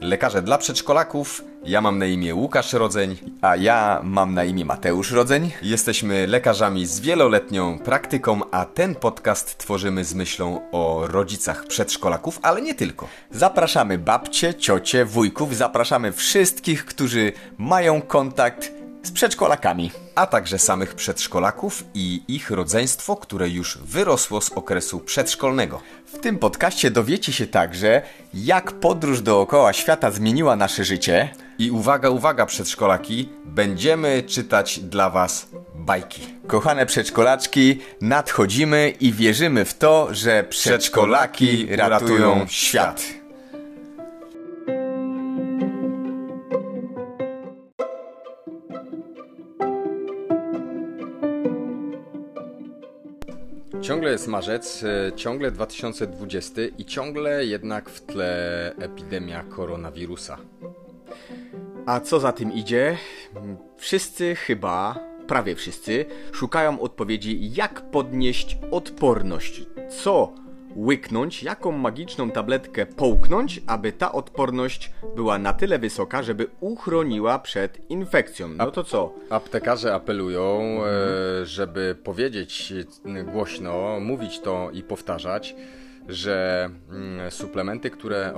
Lekarze dla przedszkolaków. Ja mam na imię Łukasz Rodzeń. A ja mam na imię Mateusz Rodzeń. Jesteśmy lekarzami z wieloletnią praktyką, a ten podcast tworzymy z myślą o rodzicach przedszkolaków, ale nie tylko. Zapraszamy babcie, ciocie, wujków, zapraszamy wszystkich, którzy mają kontakt z przedszkolakami. A także samych przedszkolaków i ich rodzeństwo, które już wyrosło z okresu przedszkolnego. W tym podcaście dowiecie się także, jak podróż dookoła świata zmieniła nasze życie. I uwaga, uwaga, przedszkolaki, będziemy czytać dla Was bajki. Kochane przedszkolaczki, nadchodzimy i wierzymy w to, że przedszkolaki ratują świat. Ciągle jest marzec, e, ciągle 2020 i ciągle jednak w tle epidemia koronawirusa. A co za tym idzie? Wszyscy chyba, prawie wszyscy, szukają odpowiedzi, jak podnieść odporność. Co łyknąć, jaką magiczną tabletkę połknąć, aby ta odporność była na tyle wysoka, żeby uchroniła przed infekcją. No to co? Aptekarze apelują, e, żeby powiedzieć głośno, mówić to i powtarzać, że mm, suplementy, które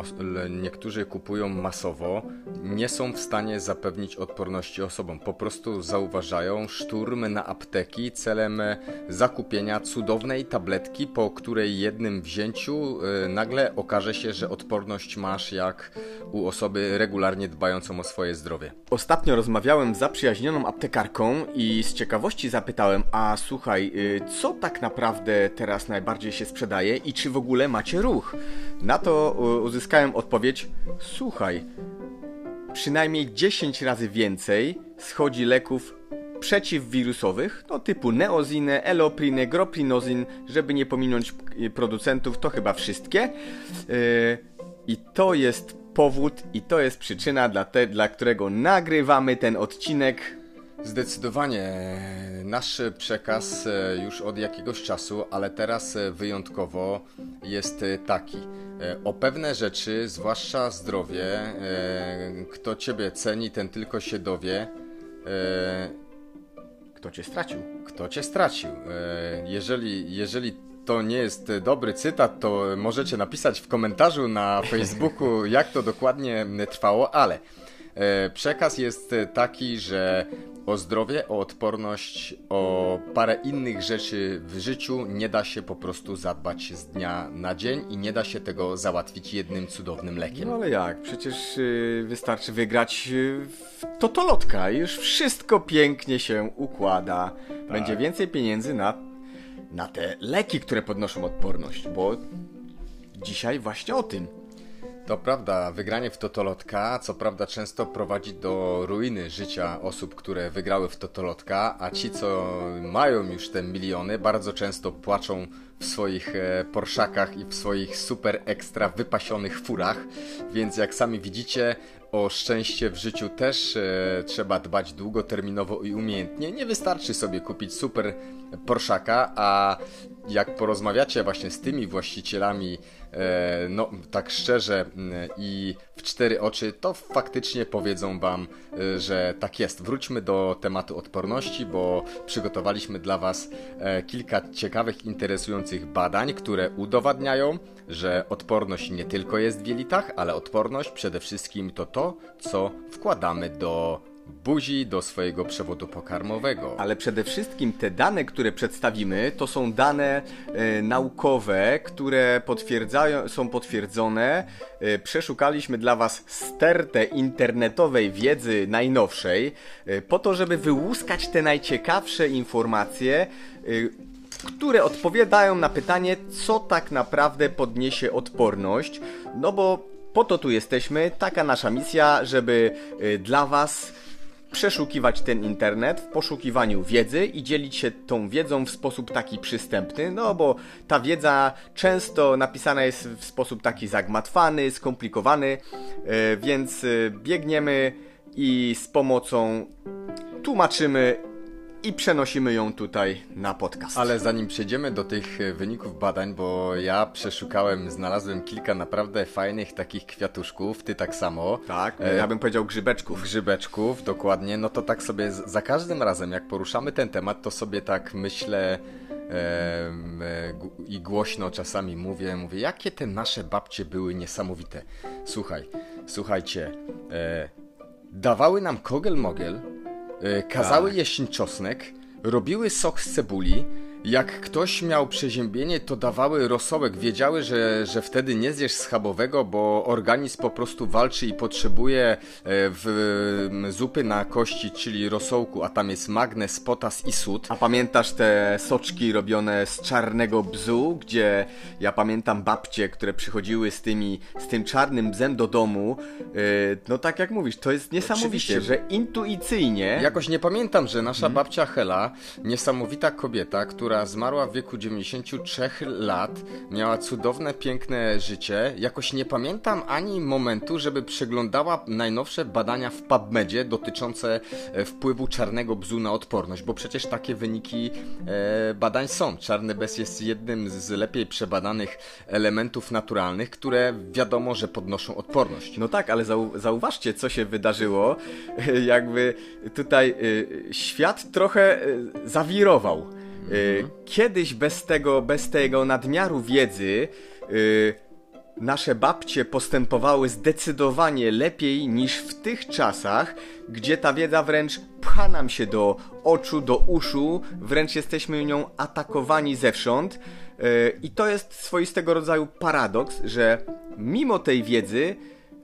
niektórzy kupują masowo, nie są w stanie zapewnić odporności osobom. Po prostu zauważają szturm na apteki celem zakupienia cudownej tabletki, po której jednym wzięciu y, nagle okaże się, że odporność masz jak u osoby regularnie dbającą o swoje zdrowie. Ostatnio rozmawiałem z zaprzyjaźnioną aptekarką i z ciekawości zapytałem, a słuchaj, y, co tak naprawdę teraz najbardziej się sprzedaje i czy w ogóle ogóle macie ruch? Na to uzyskałem odpowiedź: Słuchaj, przynajmniej 10 razy więcej schodzi leków przeciwwirusowych, no typu neozinę, eloprinę, groprinozin, żeby nie pominąć producentów, to chyba wszystkie. Yy, I to jest powód i to jest przyczyna, dla, te, dla którego nagrywamy ten odcinek Zdecydowanie nasz przekaz e, już od jakiegoś czasu, ale teraz e, wyjątkowo jest e, taki. O pewne rzeczy, zwłaszcza zdrowie, kto ciebie ceni, ten tylko się dowie. Kto cię stracił? Kto cię stracił? Jeżeli, jeżeli to nie jest dobry cytat, to możecie napisać w komentarzu na Facebooku, jak to dokładnie trwało, ale przekaz jest taki, że o zdrowie, o odporność, o parę innych rzeczy w życiu nie da się po prostu zadbać z dnia na dzień i nie da się tego załatwić jednym cudownym lekiem. No ale jak? Przecież yy, wystarczy wygrać yy, w totolotka i już wszystko pięknie się układa. Tak. Będzie więcej pieniędzy na, na te leki, które podnoszą odporność, bo dzisiaj właśnie o tym. To prawda, wygranie w Totolotka, co prawda często prowadzi do ruiny życia osób, które wygrały w Totolotka, a ci, co mają już te miliony, bardzo często płaczą w swoich e, Porszakach i w swoich super ekstra wypasionych furach, więc jak sami widzicie, o szczęście w życiu też e, trzeba dbać długoterminowo i umiejętnie. Nie wystarczy sobie kupić super Porszaka, a jak porozmawiacie właśnie z tymi właścicielami, e, no tak szczerze i w cztery oczy, to faktycznie powiedzą Wam, e, że tak jest. Wróćmy do tematu odporności, bo przygotowaliśmy dla Was e, kilka ciekawych, interesujących badań, które udowadniają, że odporność nie tylko jest w jelitach, ale odporność przede wszystkim to to, co wkładamy do buzi do swojego przewodu pokarmowego. Ale przede wszystkim te dane, które przedstawimy, to są dane e, naukowe, które potwierdzają, są potwierdzone. E, przeszukaliśmy dla Was stertę internetowej wiedzy najnowszej, e, po to, żeby wyłuskać te najciekawsze informacje, e, które odpowiadają na pytanie, co tak naprawdę podniesie odporność. No bo po to tu jesteśmy, taka nasza misja, żeby e, dla Was przeszukiwać ten internet w poszukiwaniu wiedzy i dzielić się tą wiedzą w sposób taki przystępny, no bo ta wiedza często napisana jest w sposób taki zagmatwany, skomplikowany, e, więc e, biegniemy i z pomocą tłumaczymy i przenosimy ją tutaj na podcast. Ale zanim przejdziemy do tych e, wyników badań, bo ja przeszukałem, znalazłem kilka naprawdę fajnych takich kwiatuszków, ty tak samo. Tak, e, ja bym powiedział grzybeczków. Grzybeczków, dokładnie. No to tak sobie za każdym razem, jak poruszamy ten temat, to sobie tak myślę e, i głośno czasami mówię, mówię, jakie te nasze babcie były niesamowite. Słuchaj, słuchajcie, e, dawały nam kogel-mogel, kazały tak. jeść czosnek, robiły sok z cebuli, jak ktoś miał przeziębienie, to dawały rosołek. Wiedziały, że, że wtedy nie zjesz schabowego, bo organizm po prostu walczy i potrzebuje e, w zupy na kości, czyli rosołku, a tam jest magnez, potas i sód. A pamiętasz te soczki robione z czarnego bzu, gdzie ja pamiętam babcie, które przychodziły z tymi, z tym czarnym bzem do domu. E, no tak jak mówisz, to jest niesamowicie, Oczywiście. że intuicyjnie... Jakoś nie pamiętam, że nasza hmm. babcia Hela, niesamowita kobieta, która która zmarła w wieku 93 lat, miała cudowne, piękne życie. Jakoś nie pamiętam ani momentu, żeby przeglądała najnowsze badania w PubMedzie dotyczące e, wpływu czarnego bzu na odporność, bo przecież takie wyniki e, badań są. Czarny bez jest jednym z lepiej przebadanych elementów naturalnych, które wiadomo, że podnoszą odporność. No tak, ale zau zauważcie, co się wydarzyło. Jakby tutaj świat trochę zawirował. Mhm. Kiedyś bez tego, bez tego nadmiaru wiedzy y, nasze babcie postępowały zdecydowanie lepiej niż w tych czasach, gdzie ta wiedza wręcz pcha nam się do oczu, do uszu, wręcz jesteśmy nią atakowani zewsząd. Y, I to jest swoistego rodzaju paradoks, że mimo tej wiedzy,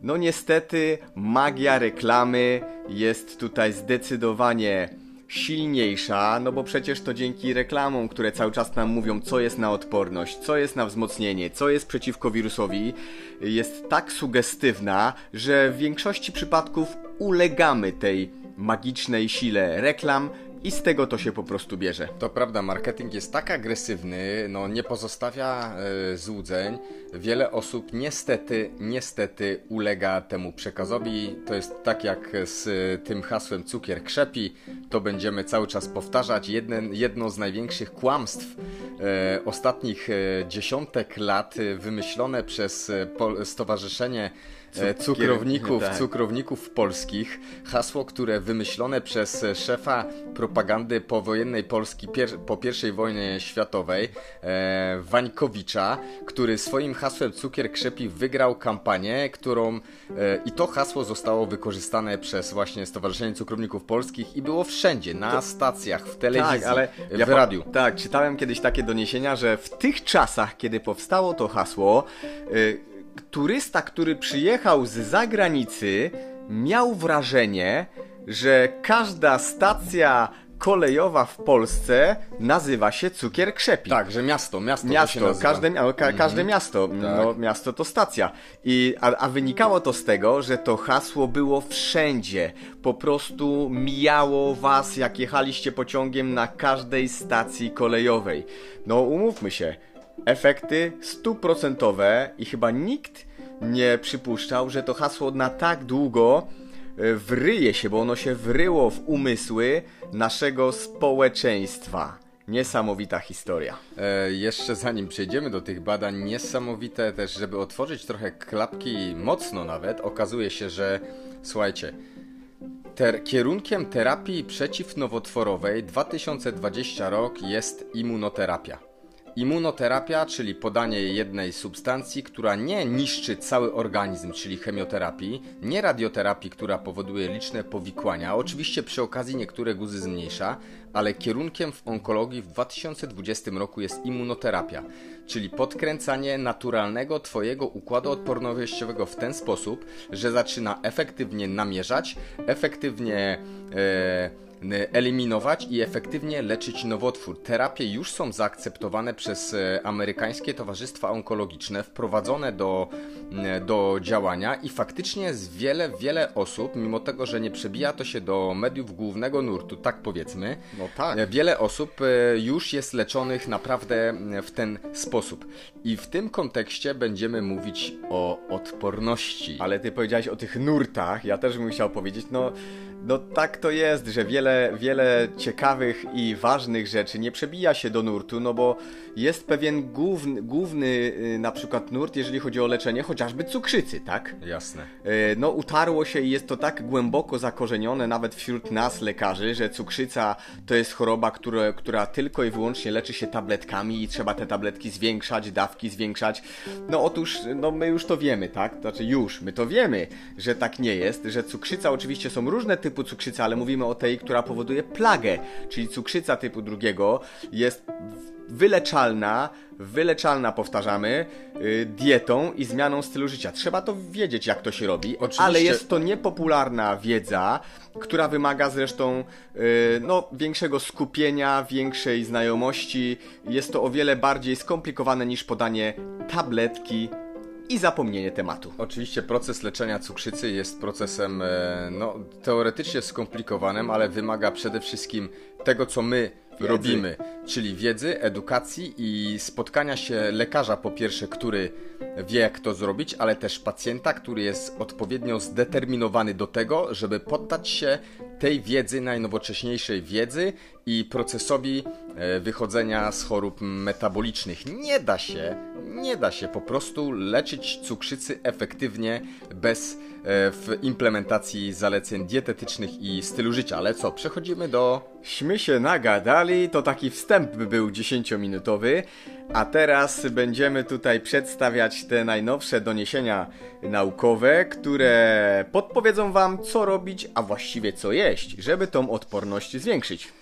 no niestety magia reklamy jest tutaj zdecydowanie silniejsza, no bo przecież to dzięki reklamom, które cały czas nam mówią, co jest na odporność, co jest na wzmocnienie, co jest przeciwko wirusowi, jest tak sugestywna, że w większości przypadków ulegamy tej magicznej sile reklam, i z tego to się po prostu bierze. To prawda, marketing jest tak agresywny, no nie pozostawia e, złudzeń. Wiele osób niestety, niestety ulega temu przekazowi. To jest tak jak z tym hasłem cukier krzepi. To będziemy cały czas powtarzać. Jeden, jedno z największych kłamstw e, ostatnich e, dziesiątek lat wymyślone przez e, Stowarzyszenie E, cukrowników, tak. cukrowników polskich. Hasło, które wymyślone przez szefa propagandy powojennej Polski pier po I wojnie światowej, e, Wańkowicza, który swoim hasłem Cukier Krzepi wygrał kampanię, którą e, i to hasło zostało wykorzystane przez właśnie Stowarzyszenie Cukrowników Polskich i było wszędzie, na to... stacjach, w telewizji, tak, ale w ja radiu. Tak, czytałem kiedyś takie doniesienia, że w tych czasach, kiedy powstało to hasło, y turysta, który przyjechał z zagranicy, miał wrażenie, że każda stacja kolejowa w Polsce nazywa się Cukier Krzepi. Tak, że miasto, miasto, miasto każde, ka, mhm. każde miasto, tak. no, miasto to stacja. I, a, a wynikało to z tego, że to hasło było wszędzie. Po prostu mijało was, jak jechaliście pociągiem na każdej stacji kolejowej. No umówmy się, efekty stuprocentowe i chyba nikt nie przypuszczał, że to hasło na tak długo e, wryje się, bo ono się wryło w umysły naszego społeczeństwa. Niesamowita historia. E, jeszcze zanim przejdziemy do tych badań, niesamowite też, żeby otworzyć trochę klapki mocno nawet, okazuje się, że słuchajcie, ter kierunkiem terapii przeciwnowotworowej 2020 rok jest immunoterapia. Immunoterapia, czyli podanie jednej substancji, która nie niszczy cały organizm, czyli chemioterapii, nie radioterapii, która powoduje liczne powikłania, oczywiście przy okazji niektóre guzy zmniejsza, ale kierunkiem w onkologii w 2020 roku jest immunoterapia, czyli podkręcanie naturalnego Twojego układu odpornościowego w ten sposób, że zaczyna efektywnie namierzać, efektywnie. E, eliminować i efektywnie leczyć nowotwór. Terapie już są zaakceptowane przez e, amerykańskie towarzystwa onkologiczne, wprowadzone do, do działania i faktycznie z wiele, wiele osób, mimo tego, że nie przebija to się do mediów głównego nurtu, tak powiedzmy, no tak. E, wiele osób e, już jest leczonych naprawdę w ten sposób. I w tym kontekście będziemy mówić o odporności. Ale ty powiedziałeś o tych nurtach, ja też bym chciał powiedzieć, no no tak to jest, że wiele wiele, wiele ciekawych i ważnych rzeczy nie przebija się do nurtu, no bo jest pewien główny, główny y, na przykład nurt, jeżeli chodzi o leczenie chociażby cukrzycy, tak? Jasne. Y, No, utarło się i jest to tak głęboko zakorzenione nawet wśród nas, lekarzy, że cukrzyca to jest choroba, która, która tylko i wyłącznie leczy się tabletkami i trzeba te tabletki zwiększać, dawki zwiększać. No, otóż, no, my już to wiemy, tak? Znaczy, już, my to wiemy, że tak nie jest, że cukrzyca, oczywiście są różne typy cukrzycy, ale mówimy o tej, która powoduje plagę, czyli cukrzyca typu drugiego jest wyleczalna, wyleczalna powtarzamy, y, dietą i zmianą stylu życia. Trzeba to wiedzieć, jak to się robi, Oczywiście. ale jest to niepopularna wiedza, która wymaga zresztą y, no, większego skupienia, większej znajomości. Jest to o wiele bardziej skomplikowane niż podanie tabletki i zapomnienie tematu. Oczywiście proces leczenia cukrzycy jest procesem e, no, teoretycznie skomplikowanym, ale wymaga przede wszystkim tego, co my robimy, czyli wiedzy, edukacji i spotkania się lekarza po pierwsze, który wie jak to zrobić, ale też pacjenta, który jest odpowiednio zdeterminowany do tego, żeby poddać się tej wiedzy, najnowocześniejszej wiedzy i procesowi e, wychodzenia z chorób metabolicznych. Nie da się, nie da się po prostu leczyć cukrzycy efektywnie bez e, w implementacji zaleceń dietetycznych i stylu życia. Ale co, przechodzimy do Śmy się nagadali, to taki wstęp by był 10-minutowy, a teraz będziemy tutaj przedstawiać te najnowsze doniesienia naukowe, które podpowiedzą Wam, co robić, a właściwie co jeść, żeby tą odporność zwiększyć.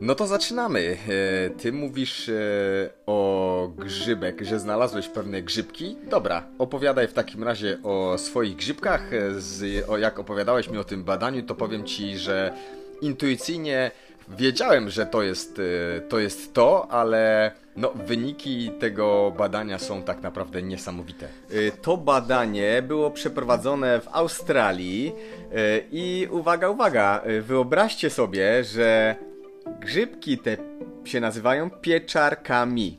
No to zaczynamy. E, Ty mówisz e, o grzybek, że znalazłeś pewne grzybki. Dobra, opowiadaj w takim razie o swoich grzybkach. E, jak opowiadałeś mi o tym badaniu, to powiem ci, że intuicyjnie wiedziałem, że to jest e, to, jest to ale no, wyniki tego badania są tak naprawdę niesamowite. Y, To badanie było przeprowadzone w Australii y, i uwaga, uwaga, y, wyobraźcie sobie, że grzybki te się nazywają pieczarkami.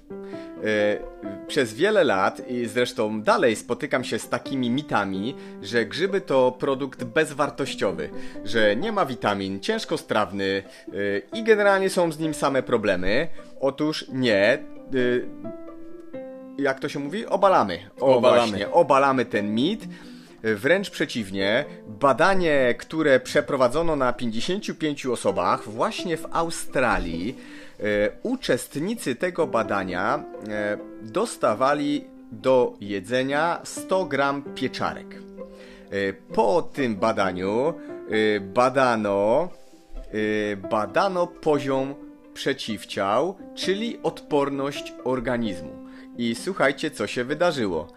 Y, Przez wiele lat i zresztą dalej spotykam się z takimi mitami, że grzyby to produkt bezwartościowy, że nie ma witamin, ciężkostrawny y, i generalnie są z nim same problemy. Otóż nie. y, jak to się mówi? Obalamy. O, Obalamy. Właśnie, obalamy ten mit. Wręcz przeciwnie, badanie, które przeprowadzono na 55 osobach właśnie w Australii, e, uczestnicy tego badania e, dostawali do jedzenia 100 gram pieczarek. E, Po tym badaniu e, badano, e, badano poziom przeciwciał, czyli odporność organizmu. I słuchajcie, co się wydarzyło.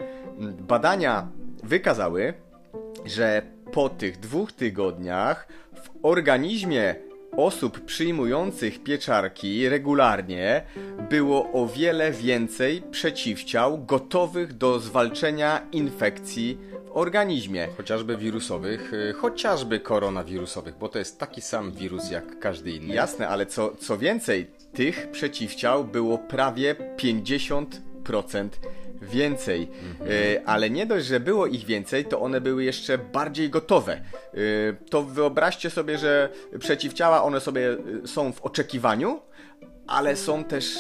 Badania wykazały, że po tych dwóch tygodniach w organizmie osób przyjmujących pieczarki regularnie było o wiele więcej przeciwciał gotowych do zwalczenia infekcji w organizmie. Chociażby wirusowych, e, chociażby koronawirusowych, bo to jest taki sam wirus jak każdy inny. Jasne, ale co, co więcej, tych przeciwciał było prawie 50% więcej. E, ale nie dość, że było ich więcej, to one były jeszcze bardziej gotowe. E, to wyobraźcie sobie, że przeciwciała, one sobie e, są w oczekiwaniu, ale są też.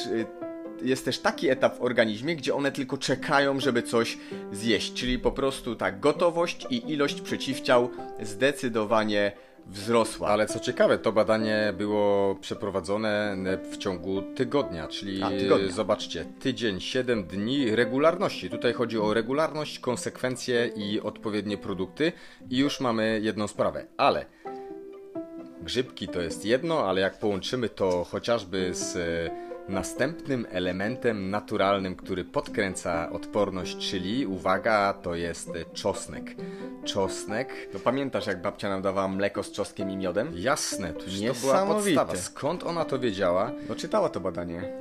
Jest też taki etap w organizmie, gdzie one tylko czekają, żeby coś zjeść. Czyli po prostu ta gotowość i ilość przeciwciał zdecydowanie wzrosła. Ale co ciekawe, to badanie było przeprowadzone w ciągu tygodnia, czyli A, tygodnia. zobaczcie, tydzień, 7 dni regularności. Tutaj chodzi o regularność, konsekwencje i odpowiednie produkty i już mamy jedną sprawę. Ale grzybki to jest jedno, ale jak połączymy to chociażby z następnym elementem naturalnym, który podkręca odporność, czyli uwaga, to jest czosnek. Czosnek No pamiętasz, jak babcia nam dawała mleko z czosnkiem i miodem? Jasne, to, to była podstawa. Skąd ona to wiedziała? No czytała to badanie.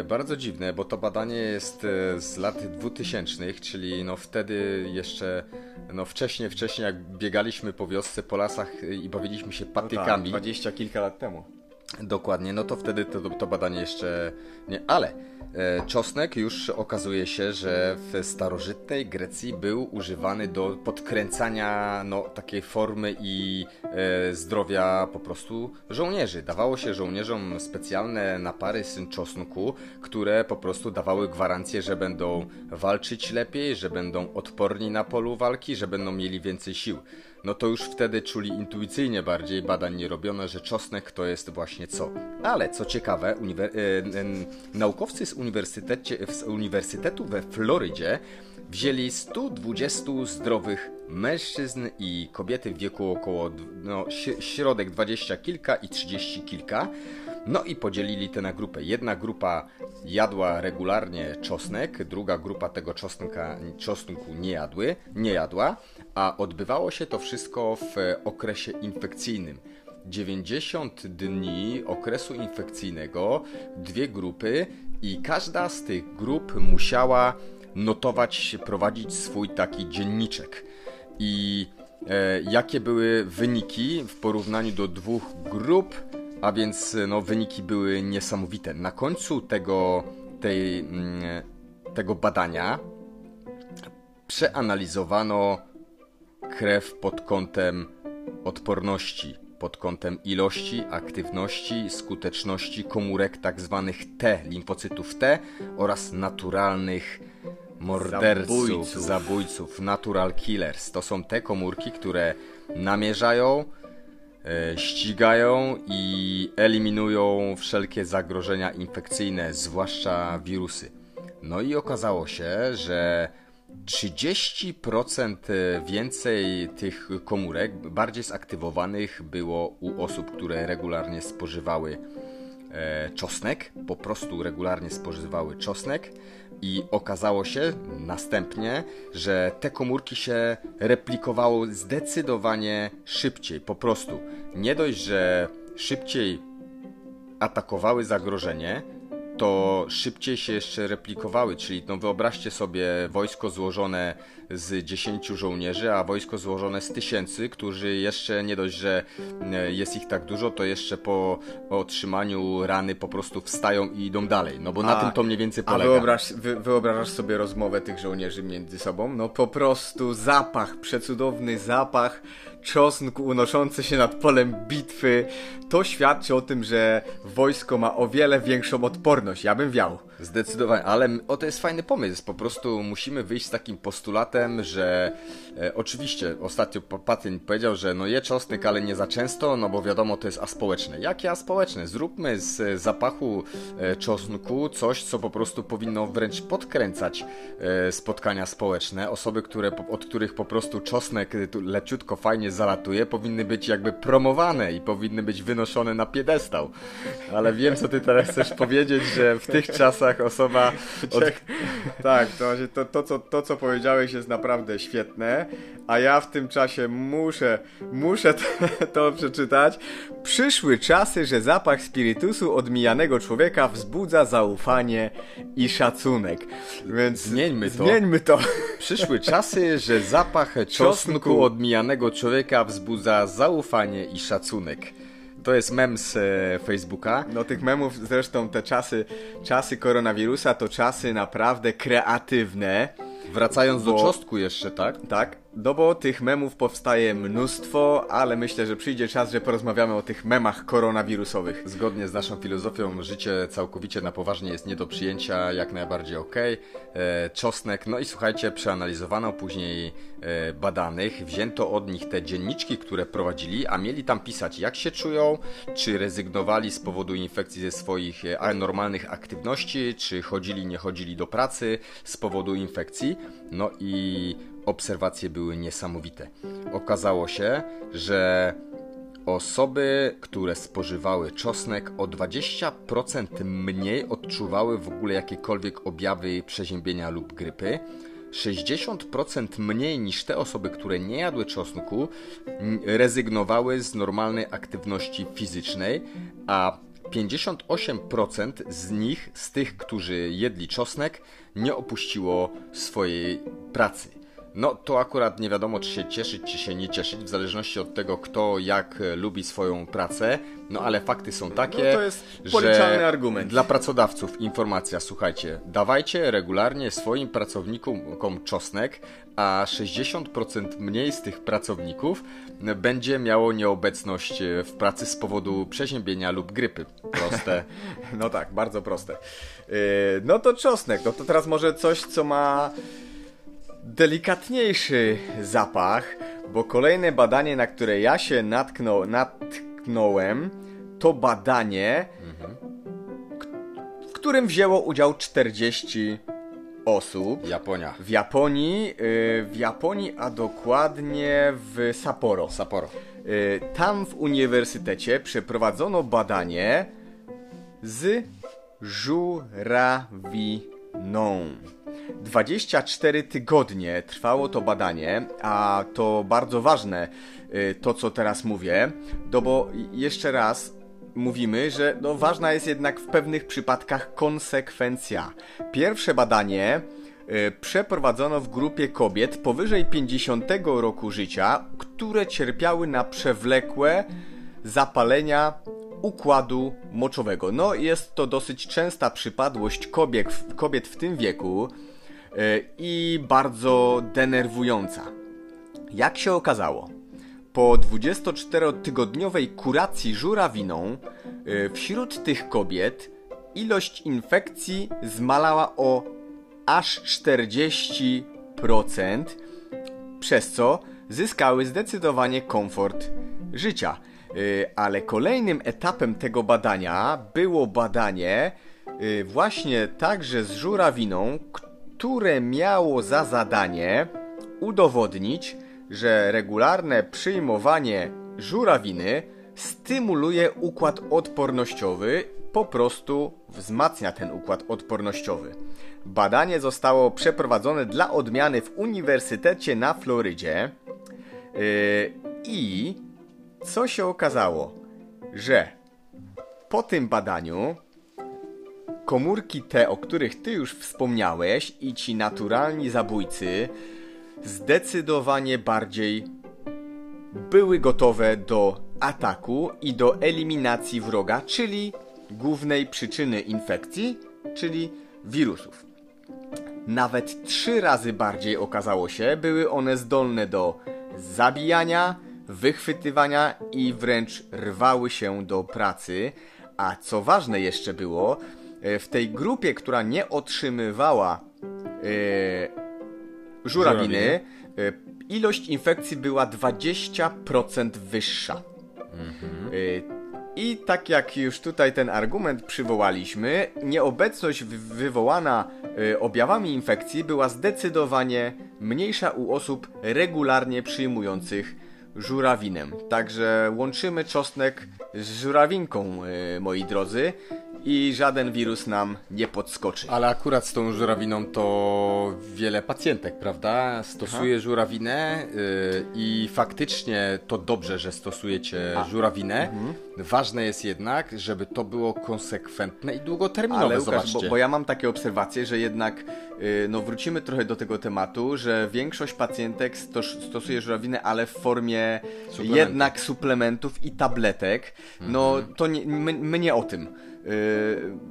E, bardzo dziwne, bo to badanie jest e, z lat 2000, czyli no wtedy jeszcze, no wcześniej, wcześniej jak biegaliśmy po wiosce, po lasach e, i bawiliśmy się Tak, patykami. dwadzieścia kilka lat temu. Dokładnie, no to wtedy to, to badanie jeszcze nie, ale E, czosnek już okazuje się, że w starożytnej Grecji był używany do podkręcania no, takiej formy i e, zdrowia po prostu żołnierzy. Dawało się żołnierzom specjalne napary z czosnku, które po prostu dawały gwarancję, że będą walczyć lepiej, że będą odporni na polu walki, że będą mieli więcej sił no to już wtedy czuli intuicyjnie bardziej, badań nie robiono, że czosnek to jest właśnie co. Ale co ciekawe, uniwer- e, e, naukowcy z, z Uniwersytetu we Florydzie wzięli 120 zdrowych mężczyzn i kobiety w wieku około no, środek 20 kilka i 30 kilka. No i podzielili te na grupę. Jedna grupa jadła regularnie czosnek, druga grupa tego czosnka, czosnku nie, jadły, nie jadła, a odbywało się to wszystko w okresie infekcyjnym. 90 dni okresu infekcyjnego, dwie grupy i każda z tych grup musiała notować, prowadzić swój taki dzienniczek. I e, jakie były wyniki w porównaniu do dwóch grup, a więc no, wyniki były niesamowite. Na końcu tego, tej, mm, tego badania przeanalizowano krew pod kątem odporności, pod kątem ilości, aktywności, skuteczności komórek tzw. Tak T, limfocytów T oraz naturalnych morderców, zabójców. zabójców, natural killers. To są te komórki, które namierzają, e, ścigają i eliminują wszelkie zagrożenia infekcyjne, zwłaszcza wirusy. No i okazało się, że 30% więcej tych komórek bardziej zaktywowanych było u osób, które regularnie spożywały e, czosnek, po prostu regularnie spożywały czosnek i okazało się następnie, że te komórki się replikowały zdecydowanie szybciej, po prostu. Nie dość, że szybciej atakowały zagrożenie, to szybciej się jeszcze replikowały, czyli no wyobraźcie sobie wojsko złożone z 10 żołnierzy, a wojsko złożone z tysięcy, którzy jeszcze nie dość, że e, jest ich tak dużo, to jeszcze po otrzymaniu rany po prostu wstają i idą dalej, no bo na tym to mniej więcej polega. A wyobraź, wy, wyobrażasz sobie rozmowę tych żołnierzy między sobą? No po prostu zapach, przecudowny zapach czosnku unoszący się nad polem bitwy, to świadczy o tym, że wojsko ma o wiele większą odporność. Ja bym wiał. Zdecydowanie, ale o to jest fajny pomysł. Po prostu musimy wyjść z takim postulatem, że e, oczywiście ostatnio Patyn powiedział, że no je czosnek, ale nie za często, no bo wiadomo to jest aspołeczne. Jakie aspołeczne? Zróbmy z zapachu e, czosnku coś, co po prostu powinno wręcz podkręcać e, spotkania społeczne. Osoby, które, od których po prostu czosnek leciutko fajnie zalatuje, powinny być jakby promowane i powinny być wynoszone na piedestał. Ale wiem, co ty teraz chcesz powiedzieć, że w tych czasach osoba... Od... Tak, to, to, to, co, to, co powiedziałeś jest naprawdę świetne, a ja w tym czasie muszę, muszę to, to przeczytać. Przyszły czasy, że zapach spirytusu od mijanego człowieka wzbudza zaufanie i szacunek. Więc zmieńmy to. Zmieńmy to. Przyszły czasy, że zapach czosnku od mijanego człowieka wzbudza zaufanie i szacunek. To jest mem z e, Facebooka. No tych memów zresztą te czasy, czasy koronawirusa to czasy naprawdę kreatywne. Wracając bo... do czosnku jeszcze, tak? Tak. No bo tych memów powstaje mnóstwo, ale myślę, że przyjdzie czas, że porozmawiamy o tych memach koronawirusowych. Zgodnie z naszą filozofią, życie całkowicie na poważnie jest nie do przyjęcia, jak najbardziej ok. E, czosnek, no i słuchajcie, przeanalizowano później e, badanych, wzięto od nich te dzienniczki, które prowadzili, a mieli tam pisać, jak się czują, czy rezygnowali z powodu infekcji ze swoich e, normalnych aktywności, czy chodzili, nie chodzili do pracy z powodu infekcji. No i obserwacje były niesamowite. Okazało się, że osoby, które spożywały czosnek o 20% mniej odczuwały w ogóle jakiekolwiek objawy przeziębienia lub grypy. 60% mniej niż te osoby, które nie jadły czosnku, rezygnowały z normalnej aktywności fizycznej, a 58% z nich, z tych, którzy jedli czosnek, nie opuściło swojej pracy. No to akurat nie wiadomo, czy się cieszyć, czy się nie cieszyć, w zależności od tego, kto jak e, lubi swoją pracę. No ale fakty są takie, No to jest policzalny że argument. dla pracodawców informacja, słuchajcie, dawajcie regularnie swoim pracownikom czosnek, a 60% mniej z tych pracowników będzie miało nieobecność e, w pracy z powodu przeziębienia lub grypy. Proste. No tak, bardzo proste. Yy, no to czosnek, no to teraz może coś, co ma delikatniejszy zapach, bo kolejne badanie, na które ja się natknął, natknąłem, to badanie, w którym wzięło udział 40 osób. Japonia. W Japonii, yy, w Japonii, a dokładnie w Sapporo. Sapporo. Y, Tam w uniwersytecie przeprowadzono badanie z żurawiną. 24 tygodnie trwało to badanie, a to bardzo ważne y, to, co teraz mówię, no bo jeszcze raz mówimy, że no ważna jest jednak w pewnych przypadkach konsekwencja. Pierwsze badanie y, przeprowadzono w grupie kobiet powyżej 50 roku życia, które cierpiały na przewlekłe zapalenia układu moczowego. No jest to dosyć częsta przypadłość kobiet, kobiet w tym wieku i bardzo denerwująca. Jak się okazało, po 24-tygodniowej kuracji żurawiną y, wśród tych kobiet ilość infekcji zmalała o aż 40%, przez co zyskały zdecydowanie komfort życia. Y, Ale kolejnym etapem tego badania było badanie właśnie także z żurawiną, które miało za zadanie udowodnić, że regularne przyjmowanie żurawiny stymuluje układ odpornościowy, po prostu wzmacnia ten układ odpornościowy. Badanie zostało przeprowadzone dla odmiany w Uniwersytecie na Florydzie yy, i co się okazało, że po tym badaniu komórki te, o których ty już wspomniałeś i ci naturalni zabójcy zdecydowanie bardziej były gotowe do ataku i do eliminacji wroga, czyli głównej przyczyny infekcji, czyli wirusów. Nawet trzy razy bardziej okazało się, były one zdolne do zabijania, wychwytywania i wręcz rwały się do pracy. A co ważne jeszcze było, w tej grupie, która nie otrzymywała e, żurawiny, Żurawiny. e, ilość infekcji była 20% wyższa. Y, I tak jak już tutaj ten argument przywołaliśmy, nieobecność wy- wywołana objawami infekcji była zdecydowanie mniejsza u osób regularnie przyjmujących żurawinę. Także łączymy czosnek z żurawinką, moi drodzy, i żaden wirus nam nie podskoczy. Ale akurat z tą żurawiną to wiele pacjentek, prawda? Stosuje żurawinę yy, i faktycznie to dobrze, że stosujecie żurawinę. Ważne jest jednak, żeby to było konsekwentne i długoterminowe. Ale Łukasz, bo, bo ja mam takie obserwacje, że jednak y, no wrócimy trochę do tego tematu, że większość pacjentek stos, stosuje żurawinę, ale w formie Suplementów. jednak suplementów i tabletek. No to nie, my, my nie o tym.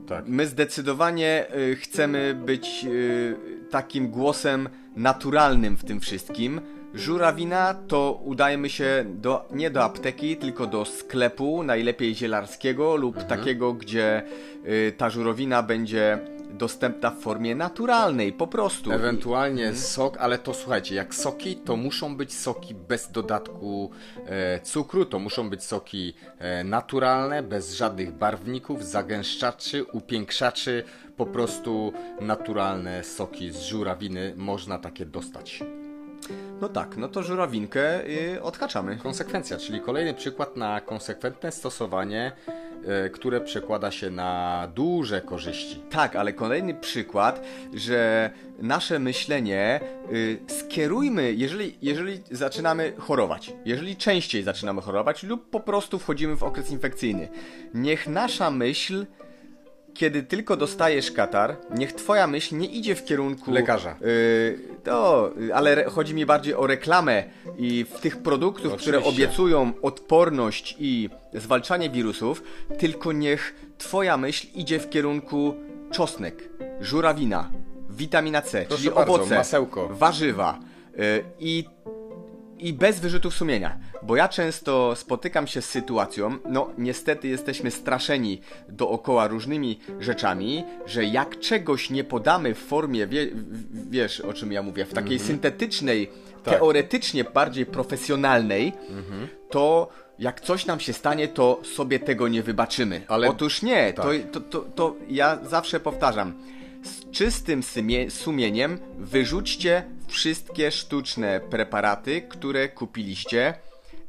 Tak. My zdecydowanie y, chcemy być y, takim głosem naturalnym w tym wszystkim. Żurawina to udajmy się do, nie do apteki, tylko do sklepu, najlepiej zielarskiego lub takiego, gdzie y, ta żurawina będzie dostępna w formie naturalnej, po prostu. Ewentualnie Mhm. sok, ale to słuchajcie, jak soki, to muszą być soki bez dodatku e, cukru, to muszą być soki e, naturalne, bez żadnych barwników, zagęszczaczy, upiększaczy, po prostu naturalne soki z żurawiny można takie dostać. No tak, no to żurawinkę y, odhaczamy. Konsekwencja, czyli kolejny przykład na konsekwentne stosowanie, e, które przekłada się na duże korzyści. Tak, ale kolejny przykład, że nasze myślenie y, skierujmy, jeżeli, jeżeli zaczynamy chorować, jeżeli częściej zaczynamy chorować lub po prostu wchodzimy w okres infekcyjny, niech nasza myśl kiedy tylko dostajesz katar, niech twoja myśl nie idzie w kierunku Lekarza. Yy, to, ale chodzi mi bardziej o reklamę i w tych produktów, które obiecują odporność i zwalczanie wirusów, tylko niech twoja myśl idzie w kierunku czosnek, żurawina, witamina C, Proszę czyli bardzo, owoce, masełko. warzywa yy, i i bez wyrzutów sumienia, bo ja często spotykam się z sytuacją, no niestety jesteśmy straszeni dookoła różnymi rzeczami, że jak czegoś nie podamy w formie, wie, wiesz o czym ja mówię, w takiej Mhm. syntetycznej, Tak. teoretycznie bardziej profesjonalnej, Mhm. to jak coś nam się stanie, to sobie tego nie wybaczymy. Ale- Otóż nie, tak. to, to, to, to ja zawsze powtarzam. Z czystym sumie, sumieniem wyrzućcie wszystkie sztuczne preparaty, które kupiliście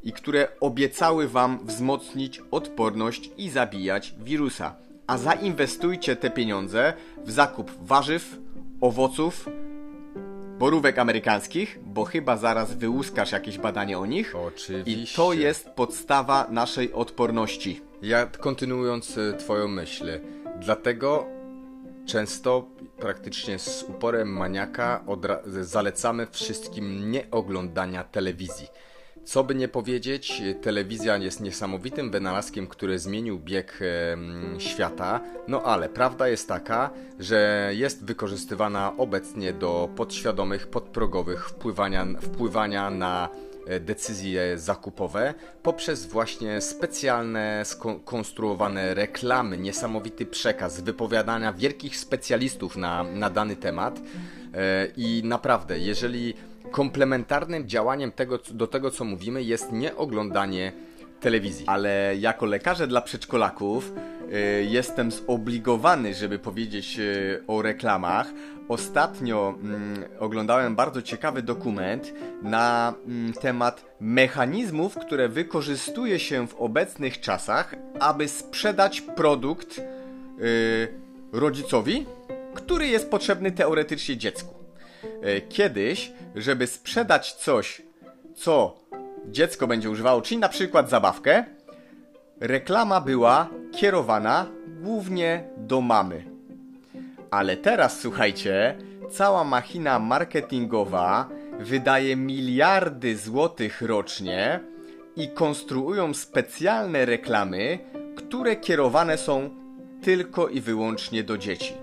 i które obiecały wam wzmocnić odporność i zabijać wirusa. A zainwestujcie te pieniądze w zakup warzyw, owoców, borówek amerykańskich, bo chyba zaraz wyłuskasz jakieś badanie o nich. I Oczywiście. to jest podstawa naszej odporności. Ja kontynuując e, Twoją myśl, dlatego często, praktycznie z uporem maniaka, zalecamy wszystkim nie oglądania telewizji. Co by nie powiedzieć, telewizja jest niesamowitym wynalazkiem, który zmienił bieg em, świata, no ale prawda jest taka, że jest wykorzystywana obecnie do podświadomych, podprogowych wpływania, wpływania na e, decyzje zakupowe poprzez właśnie specjalne, skonstruowane reklamy, niesamowity przekaz, wypowiadania wielkich specjalistów na, na dany temat. E, I naprawdę, jeżeli komplementarnym działaniem tego, do tego, co mówimy, jest nie oglądanie telewizji. Ale jako lekarze dla przedszkolaków y, jestem zobligowany, żeby powiedzieć o reklamach. Ostatnio mm, oglądałem bardzo ciekawy dokument na mm, temat mechanizmów, które wykorzystuje się w obecnych czasach, aby sprzedać produkt y, rodzicowi, który jest potrzebny teoretycznie dziecku. E, Kiedyś, żeby sprzedać coś, co dziecko będzie używało, czyli na przykład zabawkę, reklama była kierowana głównie do mamy. Ale teraz słuchajcie, cała machina marketingowa wydaje miliardy złotych rocznie i konstruują specjalne reklamy, które kierowane są tylko i wyłącznie do dzieci.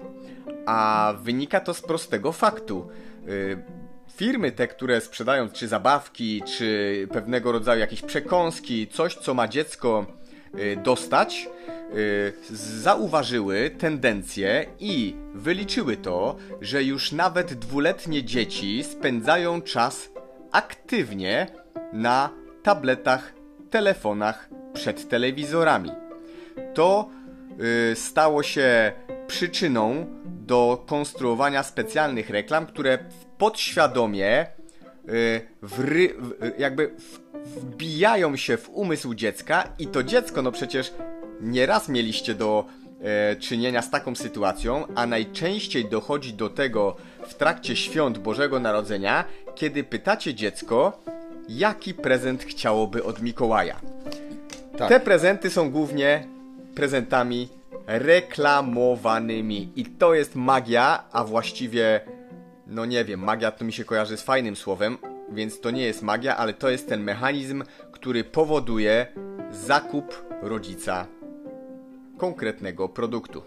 A wynika to z prostego faktu. Y, Firmy te, które sprzedają czy zabawki, czy pewnego rodzaju jakieś przekąski, coś co ma dziecko dostać, y, zauważyły tendencję i wyliczyły to, że już nawet dwuletnie dzieci spędzają czas aktywnie na tabletach, telefonach, przed telewizorami. To y, stało się przyczyną do konstruowania specjalnych reklam, które podświadomie y, wry, w, jakby wbijają się w umysł dziecka i to dziecko, no przecież nieraz mieliście do e, czynienia z taką sytuacją, a najczęściej dochodzi do tego w trakcie świąt Bożego Narodzenia, kiedy pytacie dziecko, jaki prezent chciałoby od Mikołaja. Tak. Te prezenty są głównie prezentami reklamowanymi. I to jest magia, a właściwie, no nie wiem, magia to mi się kojarzy z fajnym słowem, więc to nie jest magia, ale to jest ten mechanizm, który powoduje zakup rodzica konkretnego produktu.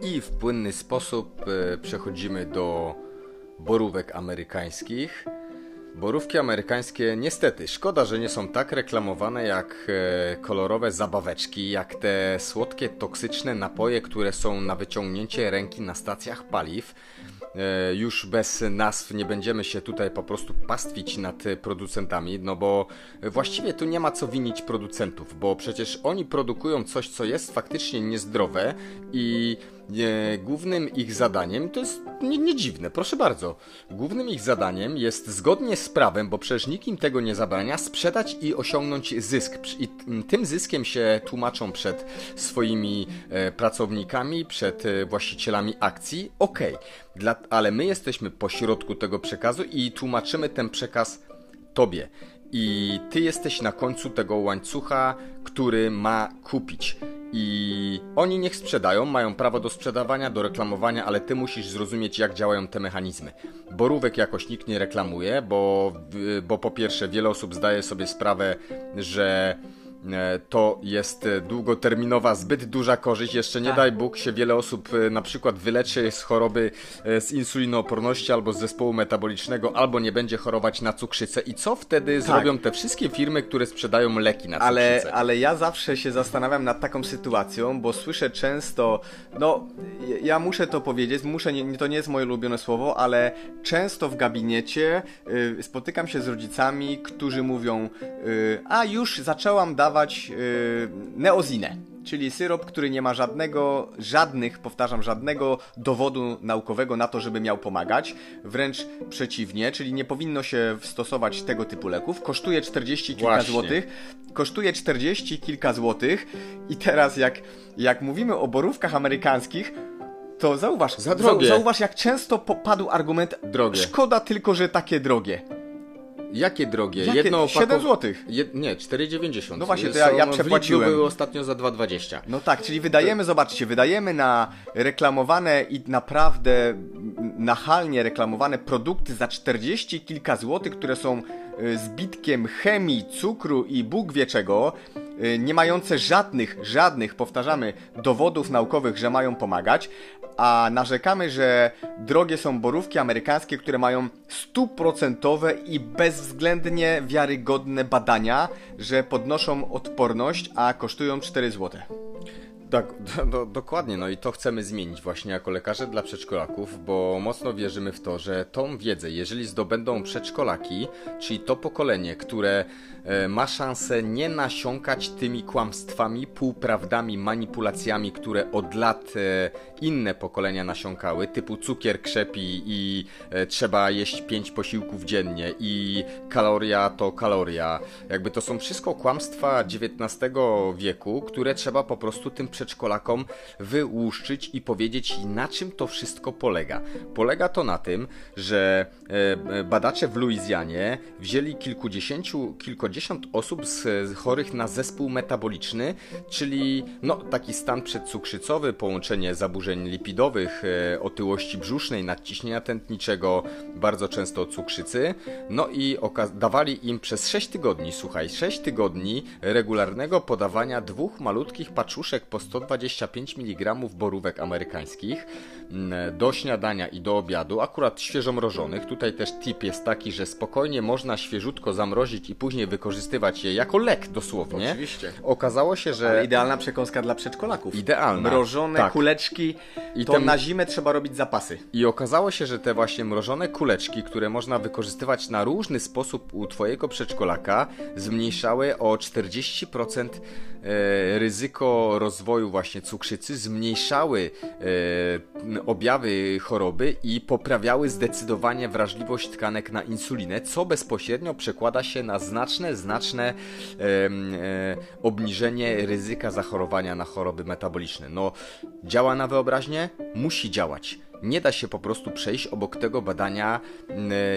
I w płynny sposób e, przechodzimy do borówek amerykańskich. Borówki amerykańskie niestety, szkoda, że nie są tak reklamowane jak e, kolorowe zabaweczki, jak te słodkie, toksyczne napoje, które są na wyciągnięcie ręki na stacjach paliw. E, Już bez nazw nie będziemy się tutaj po prostu pastwić nad producentami, no bo właściwie tu nie ma co winić producentów, bo przecież oni produkują coś, co jest faktycznie niezdrowe i głównym ich zadaniem, to jest nie, nie dziwne, proszę bardzo, głównym ich zadaniem jest zgodnie z prawem, bo przecież nikt im tego nie zabrania, sprzedać i osiągnąć zysk. I tym zyskiem się tłumaczą przed swoimi e, pracownikami, przed e, właścicielami akcji. Okej, dla ale my jesteśmy pośrodku tego przekazu i tłumaczymy ten przekaz tobie. I ty jesteś na końcu tego łańcucha, który ma kupić. I oni niech sprzedają, mają prawo do sprzedawania, do reklamowania, ale ty musisz zrozumieć, jak działają te mechanizmy. Borówek jakoś nikt nie reklamuje, bo, bo po pierwsze, wiele osób zdaje sobie sprawę, że to jest e, długoterminowa, zbyt duża korzyść. Jeszcze nie tak. daj Bóg się wiele osób e, na przykład wyleczy z choroby z insulinooporności albo z zespołu metabolicznego, albo nie będzie chorować na cukrzycę. I co wtedy tak. zrobią te wszystkie firmy, które sprzedają leki na cukrzycę? Ale, ale ja zawsze się zastanawiam nad taką sytuacją, bo słyszę często, no ja muszę to powiedzieć, muszę, nie, to nie jest moje ulubione słowo, ale często w gabinecie y, spotykam się z rodzicami, którzy mówią, y, a już zaczęłam dawać podawać yy, neozinę, czyli syrop, który nie ma żadnego, żadnych, powtarzam, żadnego dowodu naukowego na to, żeby miał pomagać. Wręcz przeciwnie, czyli nie powinno się stosować tego typu leków. Kosztuje 40 kilka Właśnie. złotych. Kosztuje 40 kilka złotych i teraz jak, jak mówimy o borówkach amerykańskich, to zauważ, Za drogie. zauważ jak często padł argument drogie. Szkoda tylko, że takie drogie. Jakie drogie? Jakie? Jedno 7 zł. Jed... Nie, 4,90. No właśnie, to ja, ja przepłaciłem. były ostatnio za 2,20. No tak, czyli wydajemy, zobaczcie, wydajemy na reklamowane i naprawdę nachalnie reklamowane produkty za 40 kilka złotych, które są y, zbitkiem chemii, cukru i Bóg wie czego, y, nie mające żadnych, żadnych, powtarzamy, dowodów naukowych, że mają pomagać, a narzekamy, że drogie są borówki amerykańskie, które mają stuprocentowe i bezwzględnie wiarygodne badania, że podnoszą odporność, a kosztują 4 zł. Tak, do, dokładnie, no i to chcemy zmienić właśnie jako lekarze dla przedszkolaków, bo mocno wierzymy w to, że tą wiedzę, jeżeli zdobędą przedszkolaki, czyli to pokolenie, które e, ma szansę nie nasiąkać tymi kłamstwami, półprawdami, manipulacjami, które od lat e, inne pokolenia nasiąkały, typu cukier krzepi i e, trzeba jeść pięć posiłków dziennie i kaloria to kaloria. Jakby to są wszystko kłamstwa XIX wieku, które trzeba po prostu tym przedszkolakom przedszkolakom wyłuszczyć i powiedzieć na czym to wszystko polega. Polega to na tym, że e, e, badacze w Luizjanie wzięli kilkudziesięciu, kilkadziesiąt osób z, chorych na zespół metaboliczny, czyli no, taki stan przedcukrzycowy, połączenie zaburzeń lipidowych, e, otyłości brzusznej, nadciśnienia tętniczego, bardzo często cukrzycy. No i dawali im przez 6 tygodni, słuchaj, 6 tygodni regularnego podawania dwóch malutkich paczuszek po 125 mg borówek amerykańskich mm, do śniadania i do obiadu, akurat świeżo mrożonych. Tutaj też tip jest taki, że spokojnie można świeżutko zamrozić i później wykorzystywać je jako lek dosłownie. Oczywiście. Okazało się, że... Ale idealna przekąska dla przedszkolaków. Idealna. Mrożone tak. kuleczki, I to na zimę trzeba robić zapasy. I okazało się, że te właśnie mrożone kuleczki, które można wykorzystywać na różny sposób u Twojego przedszkolaka, zmniejszały o 40% e, ryzyko rozwoju rozwoju właśnie cukrzycy zmniejszały e, objawy choroby i poprawiały zdecydowanie wrażliwość tkanek na insulinę, co bezpośrednio przekłada się na znaczne, znaczne e, e, obniżenie ryzyka zachorowania na choroby metaboliczne. No, działa na wyobraźnię? Musi działać. Nie da się po prostu przejść obok tego badania,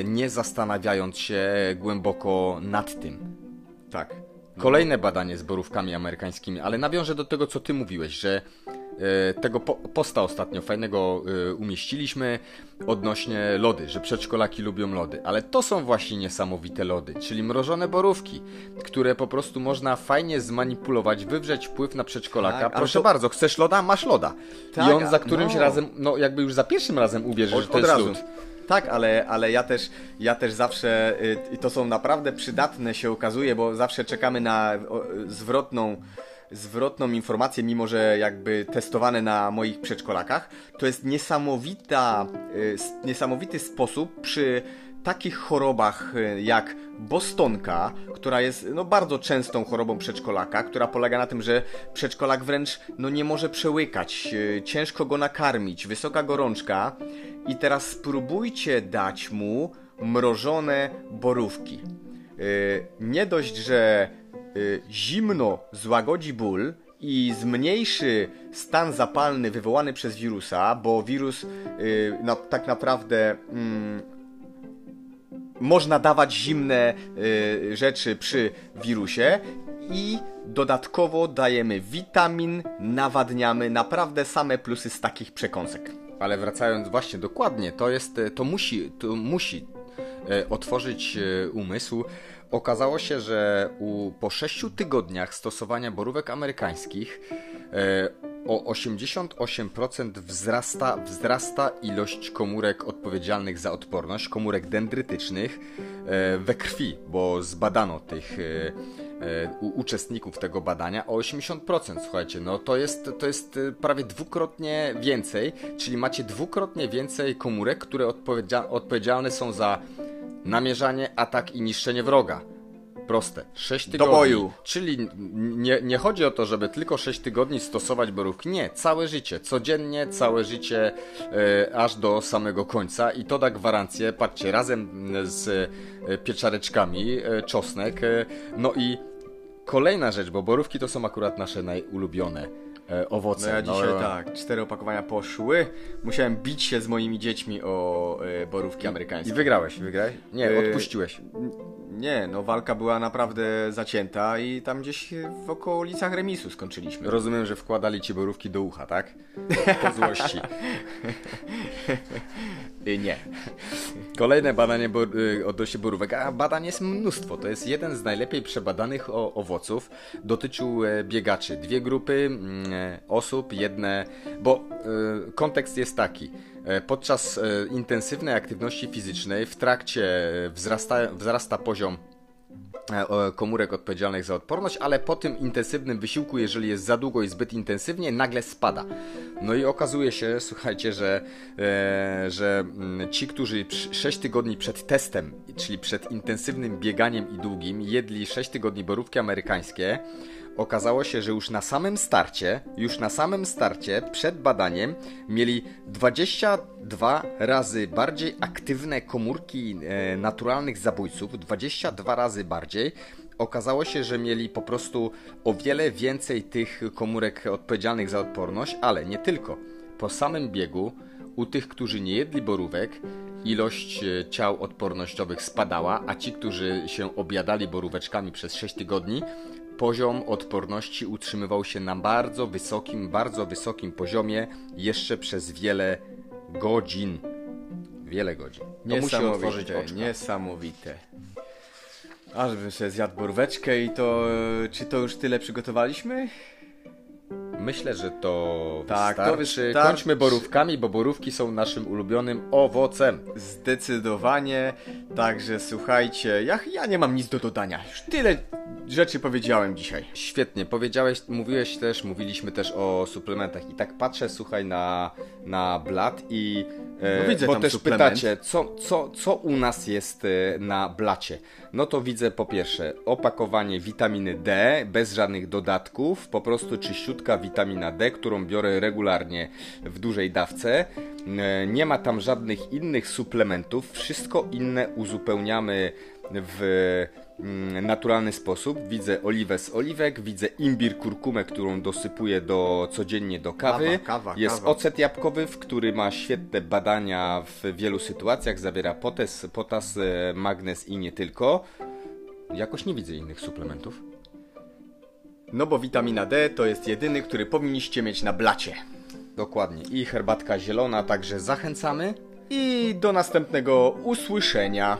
nie zastanawiając się głęboko nad tym. Tak. Kolejne badanie z borówkami amerykańskimi, ale nawiążę do tego, co ty mówiłeś, że e, tego po, posta ostatnio fajnego e, umieściliśmy odnośnie lody, że przedszkolaki lubią lody, ale to są właśnie niesamowite lody, czyli mrożone borówki, które po prostu można fajnie zmanipulować, wywrzeć wpływ na przedszkolaka. Tak, Proszę to... bardzo, chcesz loda? Masz loda. Tak, I on za którymś no. razem, no jakby już za pierwszym razem uwierzy, że to jest razu. lód. Tak, ale, ale ja, też, ja też zawsze, y, i to są naprawdę przydatne się okazuje, bo zawsze czekamy na zwrotną zwrotną informację, mimo że jakby testowane na moich przedszkolakach, to jest niesamowita, y, niesamowity sposób przy takich chorobach y, jak bostonka, która jest no, bardzo częstą chorobą przedszkolaka, która polega na tym, że przedszkolak wręcz no, nie może przełykać, ciężko go nakarmić, wysoka gorączka i teraz spróbujcie dać mu mrożone borówki. Yy, nie dość, że zimno złagodzi ból i zmniejszy stan zapalny wywołany przez wirusa, bo wirus tak naprawdę mm, można dawać zimne rzeczy przy wirusie i dodatkowo dajemy witamin, nawadniamy, naprawdę same plusy z takich przekąsek. Ale wracając właśnie dokładnie, to jest, to musi, to musi e, otworzyć e, umysł. Okazało się, że u, po 6 tygodniach stosowania borówek amerykańskich e, o 88% wzrasta, wzrasta ilość komórek odpowiedzialnych za odporność, komórek dendrytycznych e, we krwi, bo zbadano tych e, e, uczestników tego badania o 80%. Słuchajcie, no to jest, to jest prawie dwukrotnie więcej, czyli macie dwukrotnie więcej komórek, które odpowiedzia odpowiedzialne są za namierzanie, atak i niszczenie wroga. Proste. 6 tygodni. boju. Czyli nie, nie chodzi o to, żeby tylko 6 tygodni stosować borówki. Nie, całe życie. Codziennie, całe życie, e, aż do samego końca. I to da gwarancję, patrzcie, razem z e, pieczareczkami, e, czosnek. E, no i kolejna rzecz, bo borówki to są akurat nasze najulubione e, owoce. No ja dzisiaj tak, cztery opakowania poszły. Musiałem bić się z moimi dziećmi o e, borówki I amerykańskie. wygrałeś, wygrałeś? Nie, Yy, odpuściłeś. Nie, no walka była naprawdę zacięta i tam gdzieś w okolicach remisu skończyliśmy. Rozumiem, że wkładali ci borówki do ucha, tak? Po złości. Y, nie. Kolejne badanie bo, y, odnośnie borówek, a badań jest mnóstwo. To jest jeden z najlepiej przebadanych o, owoców. Dotyczył e, biegaczy. Dwie grupy mm, e, osób, jedne. Bo e, kontekst jest taki. E, Podczas intensywnej aktywności fizycznej w trakcie wzrasta, wzrasta poziom komórek odpowiedzialnych za odporność, ale po tym intensywnym wysiłku, jeżeli jest za długo i zbyt intensywnie, nagle spada. No i okazuje się, słuchajcie, że, e, że mm, ci, którzy 6 tygodni przed testem, czyli przed intensywnym bieganiem i długim, jedli 6 tygodni borówki amerykańskie, okazało się, że już na samym starcie, już na samym starcie, przed badaniem, mieli 22 razy bardziej aktywne komórki e, naturalnych zabójców, 22 razy bardziej. Okazało się, że mieli po prostu o wiele więcej tych komórek odpowiedzialnych za odporność, ale nie tylko. Po samym biegu u tych, którzy nie jedli borówek, ilość e, ciał odpornościowych spadała, a ci, którzy się objadali boróweczkami przez 6 tygodni, poziom odporności utrzymywał się na bardzo wysokim, bardzo wysokim poziomie jeszcze przez wiele godzin. Wiele godzin. To musi otworzyć Niesamowite, oczka. niesamowite. Aż bym sobie zjadł boróweczkę i to... e, Czy to już tyle przygotowaliśmy? Myślę, że to Tak, to wystarczy. wystarczy. Kończmy borówkami, bo borówki są naszym ulubionym owocem. Zdecydowanie. Także słuchajcie, ja, ja nie mam nic do dodania. Już tyle rzeczy powiedziałem dzisiaj. Świetnie, powiedziałeś, mówiłeś też, mówiliśmy też o suplementach i tak patrzę, słuchaj, na, na blat i e, No widzę bo też suplement. pytacie, co, co, co u nas jest e, na blacie. No to widzę po pierwsze opakowanie witaminy D bez żadnych dodatków, po prostu czyściutka witamina D, którą biorę regularnie w dużej dawce. E, Nie ma tam żadnych innych suplementów, wszystko inne uzupełniamy w naturalny sposób. Widzę oliwę z oliwek, widzę imbir, kurkumę, którą dosypuję do, codziennie do kawy. Kawa, kawa, Jest kawa. ocet jabłkowy, w który ma świetne badania w wielu sytuacjach. Zawiera potas, potas, e, magnez i nie tylko. Jakoś nie widzę innych suplementów. No bo witamina D to jest jedyny, który powinniście mieć na blacie. Dokładnie. I herbatka zielona, także zachęcamy. I do następnego usłyszenia.